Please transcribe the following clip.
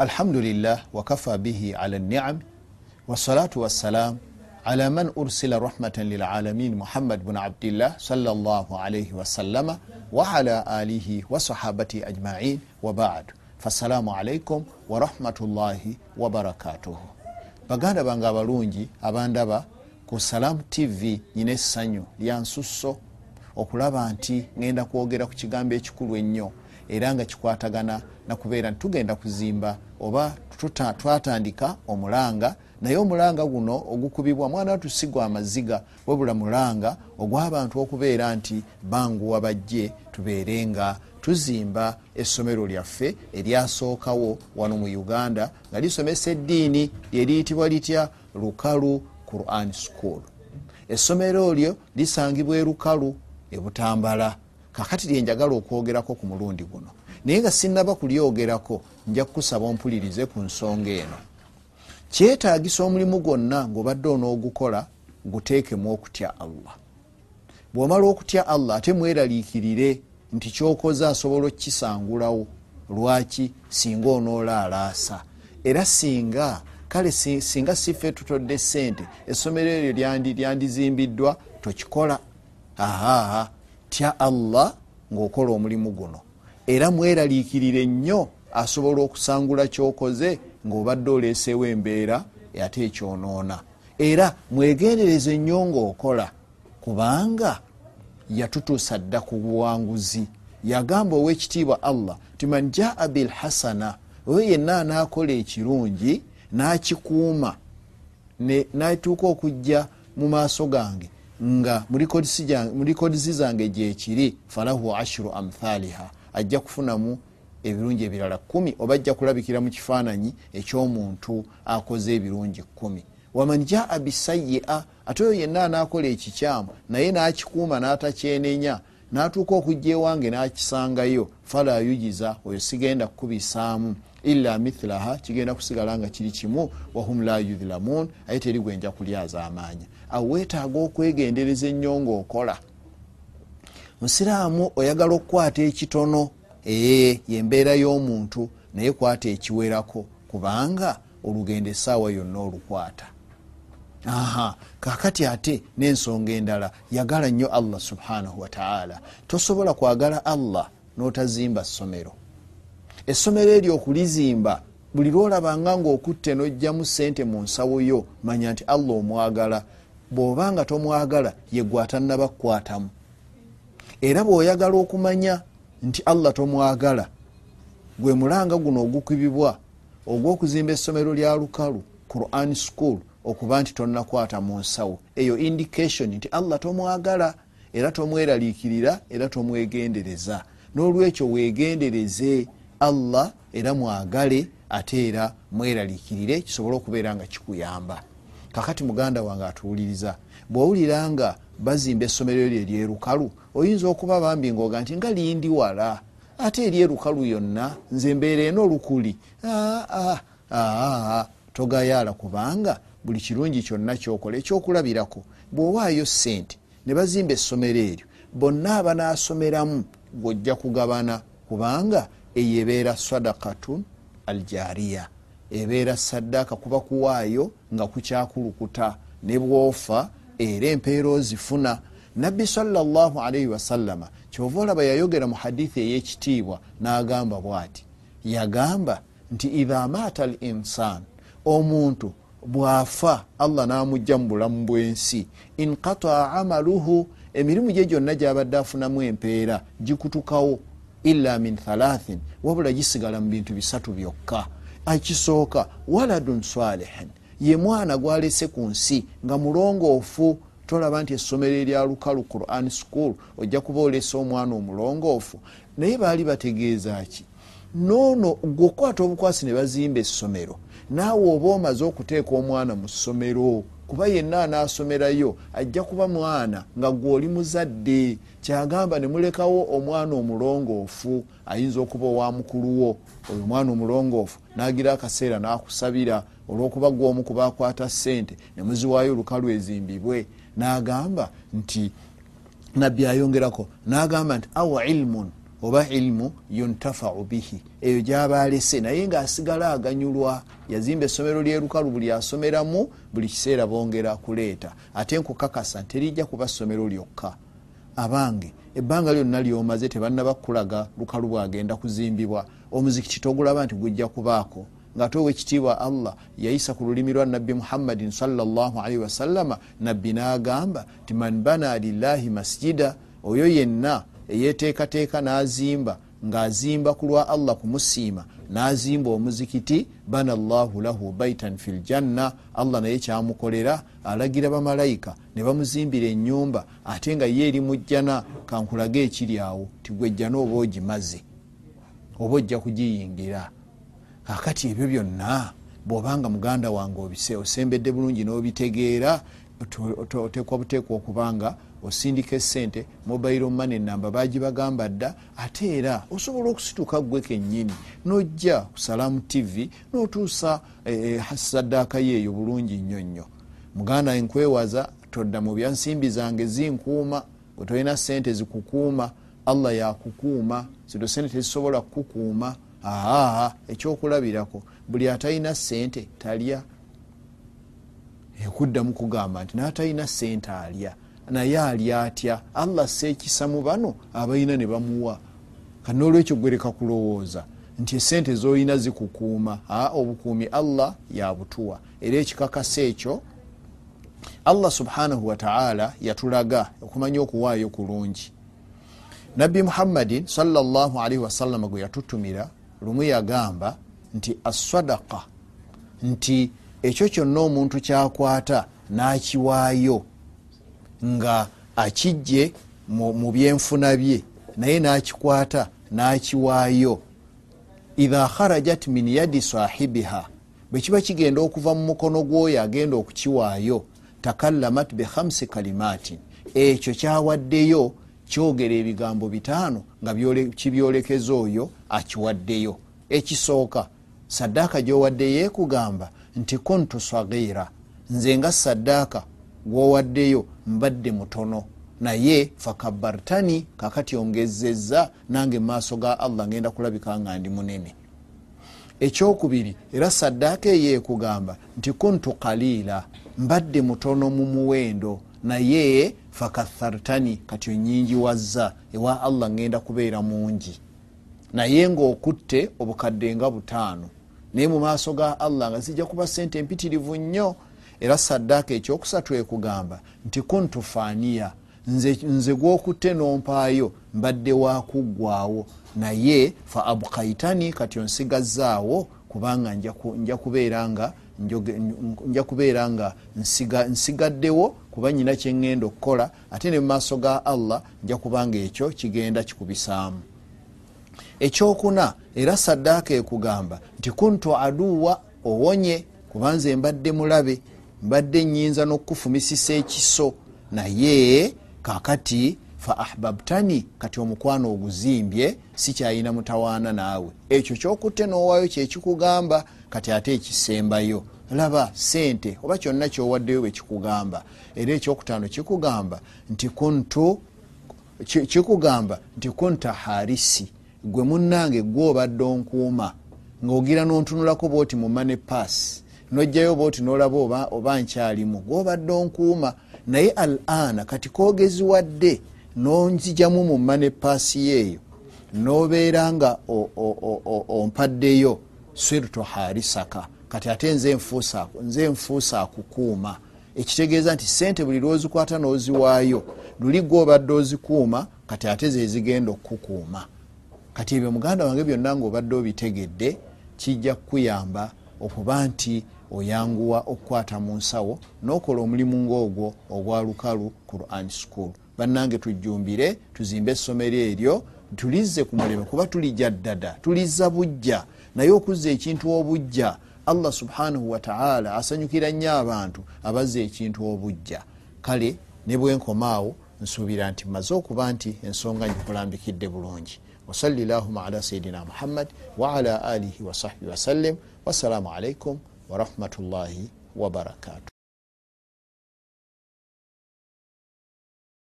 alhamdulillah wakafa bihi ala niam wasalatu wassalam ala man ursila rahmatan lilalamin muhammad bn abdillah salllah alaihi wasallama waala alihi wasahabati ajmain wabadu fassalamu alaikum warahmatullahi wabarakatuhu baganda bange abalungi abandaba ku salamu tv nyina essanyu lyansusso okulaba nti ngenda kwogera ku kigambo ekikulu ennyo era nga kikwatagana nakubeera ntitugenda kuzimba oba twatandika omulanga. Naye omulanga guno ogukubibwa mwana watusigwa amaziga wabula mulanga ogw'abantu okubeera nti banguwa bajje tubeere nga tuzimba essomero lyaffe eryasookawo wano mu uganda nga lisomesa eddiini lyeriyitibwa litya lukalu quran school. Essomero lyo lisangibwa erukalu ebutambala kakati lyenjagala okwogerako ku mulundi guno. Naye nga sinaba kulyogerako nja kukusaba ompulirize ku nsonga eno. Kyetagisa omulimu gwonna ngaobadde onoogukola guteekemu okutya allah. Bwomala okutya allah ate mweraliikirire nti kyokoze asobola okukisangulawo lwaki singa onoolaalaasa era singa kale singa siffe tutodde sente essomero eryo lyandizimbiddwa tokikola. Ahaha tya allah ngaokola omulimu guno. Era mweraliikirire nnyo asobola okusangula kyokoze ngaobadde oleeseewo embeera ate ekyonoona era mwegendereze nnyo ngaokola kubanga yatutuusa dda ku buwanguzi. Yagamba owekitiibwa allah ti man jaa bilhasana oyo yenna anaakola ekirungi n'akikuuma natuuka okujja mu maaso gange nga mu likodisi zange gyekiri falahu ashuru amthaliha. Ajja kufunamu ebirungi ebirala kumi oba ajja kulabikira mu kifaananyi ekyomuntu akoze ebirungi kumi. Waman jaa bisayia ate oyo yenna anaakola ekikyamu naye n'akikuuma n'atakyenenya n'atuuka okujja ewange n'akisangayo fala yujiza oyo sigenda kukubisaamu ila mithlaha kigenda kusigala nga kiri kimu wahum la yudhlamun aye teri gwenja kulyaza amaanya awo weetaaga okwegendereza ennyo ngaokola musiraamu oyagala okukwata ekitono ee yembeera y'omuntu naye kwata ekiwerako kubanga olugendo esaawa yonna olukwata. Aha kakati ate n'ensonga endala yagala nnyo allah subhanahu wataala tosobola kwagala allah n'otazimba ssomero essomero eryo okulizimba buli lwolabanga ngaokutte nojjamu sente mu nsawo yo manya nti allah omwagala. Bw'obanga tomwagala yegwatannaba kukwatamu. Era bw'oyagala okumanya nti allah tomwagala gwe mulanga guno ogukubibwa ogw'okuzimba essomero lya lukalu quran school okuba nti tonnakwata mu nsawo. Eyo indication nti allah tomwagala era tomweraliikirira era tomwegendereza. N'olwekyo weegendereze allah era mwagale ate era mweraliikirire kisobole okubeera nga kikuyamba. Kakati muganda wange atuwuliriza bwowulira nga bazimba essomero eryo eryerukalu oyinza okuba bambi ngaoga nti nga lindi wala ate eryerukalu yonna nze mbeera eno olukuli. Togayaala kubanga buli kirungi kyonna kyokola ekyokulabirako. Bw'owaayo sente ne bazimba essomero eryo bonna abanaasomeramu gwojja kugabana kubanga eyo ebeera sadakatun aljariya. Ebeera saddaaka kuba kuwaayo nga kukyakulukuta ne bwofa era empeera ozifuna. Nabbi salaalaihi wasallama kyova olaba yayogera mu hadithi ey'ekitiibwa n'agamba bw'ati. Yagamba nti idha maata al insan omuntu bwafa allah n'amugja mu bulamu bw'ensi. Inqataa amaluhu emirimu gye gyonna gyabadde afunamu empeera gikutukawo illa min thalathin wabula gisigala mu bintu bisatu byokka. Akisooka waladun salihin ye mwana gwalese ku nsi nga mulongoofu tolaba nti essomero erya lukalu quran school ojja kuba olese omwana omulongoofu. Naye baali bategeeza ki? Noono gweokwata obukwasi ne bazimba essomero naawe oba omaze okuteeka omwana mu ssomero kuba yenna anaasomerayo ajja kuba mwana nga gweoli muzadde. Kyagamba ne mulekawo omwana omulongoofu ayinza okuba owa mukuluwo oyo omwana omulongoofu nagira akaseera n'akusabira olwokuba gweomu kuba akwata ssente ne muziwaayo olukalu ezimbibwe. N'agamba nti nabbi ayongerako n'agamba nti awa ilmun oba ilimu yuntafau bihi. Eyo gyaba alese naye ngaasigala aganyulwa yazimba essomero lyerukalu buli asomeramu buli kiseera bongera kuleeta. Ate nkukakasa terijja kuba ssomero lyokka. Abange ebbanga lyonna lyomaze tebannabakulaga lukalu bwagenda kuzimbibwa. Omuzikiti togulaba nti gujja kubaako. Ngaate owekitiibwa allah yayisa ku lulimi lwa nabbi muhammadin salllahalaihi wasallama nabbi n'agamba ti man bana lillahi masjida oyo yenna eyeteekateeka n'azimba ng'azimba ku lwa allah kumusiima n'azimba omuzikiti bana llahu lahu baitan fi ljanna allah naye kyamukolera alagira bamalayika ne bamuzimbira enyumba ate nga ye eri mujjana kankulage ekiri awo tigwejjana oba ogimaze oba ojja kugiyingira. Kakati ebyo byonna bwobanga muganda wange obise osembedde bulungi n'obitegeera otekwa buteekwa okubanga osindika esente mobile money namba bagibagamba dda ate era osobola okusituka gwe kennyini nojja kusalamu tv notuusa e, saddaaka yeeyo bulungi nnyo nnyo. Muganda enkwewaza todda mu byansimbi zange zinkuuma wetolina sente zikukuuma allah yakukuuma zito sente tezisobola kukukuuma aa ekyokulabirako buli atalina sente talya. Ekuddamu kugamba nti natalina sente alya naye ali atya. Allah sekisa mu bano abalina ne bamuwa. Kanolwekyo gwereka kulowooza nti esente zolina zikukuuma. Obukuumi allah yabutuwa. Era ekikakasa ekyo allah subhanahu wataala yatulaga okumanya okuwaayo kulungi. Nabbi muhammadin salllahalaihi wasallama gwe yatutumira lumu yagamba nti assadaka nti ekyo kyonna omuntu kyakwata n'akiwaayo nga akijje mu byenfuna bye naye n'akikwata n'akiwaayo. Idha kharajat min yadi sahibiha bwe kiba kigenda okuva mu mukono gw'oyo agenda okukiwaayo takallamat bihamsi kalimatin. Ekyo kyawaddeyo kyogera ebigambo bitaano nga kibyolekeza oyo akiwaddeyo. Ekisooka saddaaka gyowaddeyo ekugamba nti kuntu sagira. Nze nga saddaaka gwowaddeyo mbadde mutono. Naye fakabartani kakati ongezeza nange mumaaso ga allah ngenda kulabika nga ndi munene. Ekyokubiri era saddaaka eyo ekugamba nti kuntu kaliila mbadde mutono mu muwendo. Naye fakathartani kati onyingiwazza ewa allah ngenda kubeera mungi. Naye ngaokutte obukadde nga butaano. Naye mu maaso ga allah nga zijja kuba sente empitirivu nnyo era saddaaka ekyokusatu ekugamba nti kuntu faaniya nze, nze gwokutte nompaayo mbadde wakuggwaawo naye fa abukaitani kati onsigazaawo kubanga nja kubeera nga nsigaddewo kuba nyina kyeŋŋenda okukola ate ne mumaaso ga allah nja kubanga ekyo kigenda kikubisaamu. Ekyokuna era saddaaka ekugamba nti kuntu aduwa owonye kubanze mbadde mulabe mbadde nyinza n'okufumisisa ekiso naye kakati fa ahbabtani kati omukwano oguzimbye sikyayina mutawaana naawe. Ekyo kyokutte n'owaayo kyekikugamba kati ate ekisembayo. Laba sente oba kyonna kyowaddeyo bwe kikugamba. Era ekyokutaano kikugamba nti kuntu kikugamba nti kunta harisi gwe munnange gwobadde onkuuma ng'ogira n'ontunulako booti mu mane pass nojjayo booti nolaba oba nkyalimu gwobadde onkuuma naye al ana kati kogeziwadde nonzijamu mu mane paasi yeeyo nobeera nga ompaddeyo sirto harisaka kati ate nze nfuusa akukuuma ekitegeeza nti sente buli lwozikwata n'oziwaayo luli gwobadde ozikuuma kati ate zezigenda okukukuuma kati ebyo muganda wange byonna ngaobadde obitegedde kijja kukuyamba okuba nti oyanguwa okukwata mu nsawo n'okola omulimu ngaogwo ogwa lukalu quran school. Bannange tujjumbire tuzimbe essomero eryo tulizze ku mulimu kuba tulijja ddada tulizza bujja naye okuzza ekintu obujja allah subhanahu wataala asanyukira nnyo abantu abazza ekintu obujja kale ne bwenkomaawo nsuubira nti mmaze okuba nti ensonga ngikulambikidde bulungi wasali llahuma ala sayidina muhammad waala alihi wasahbihi wasallim wassalamu alaikum warahmatullahi wabarakatu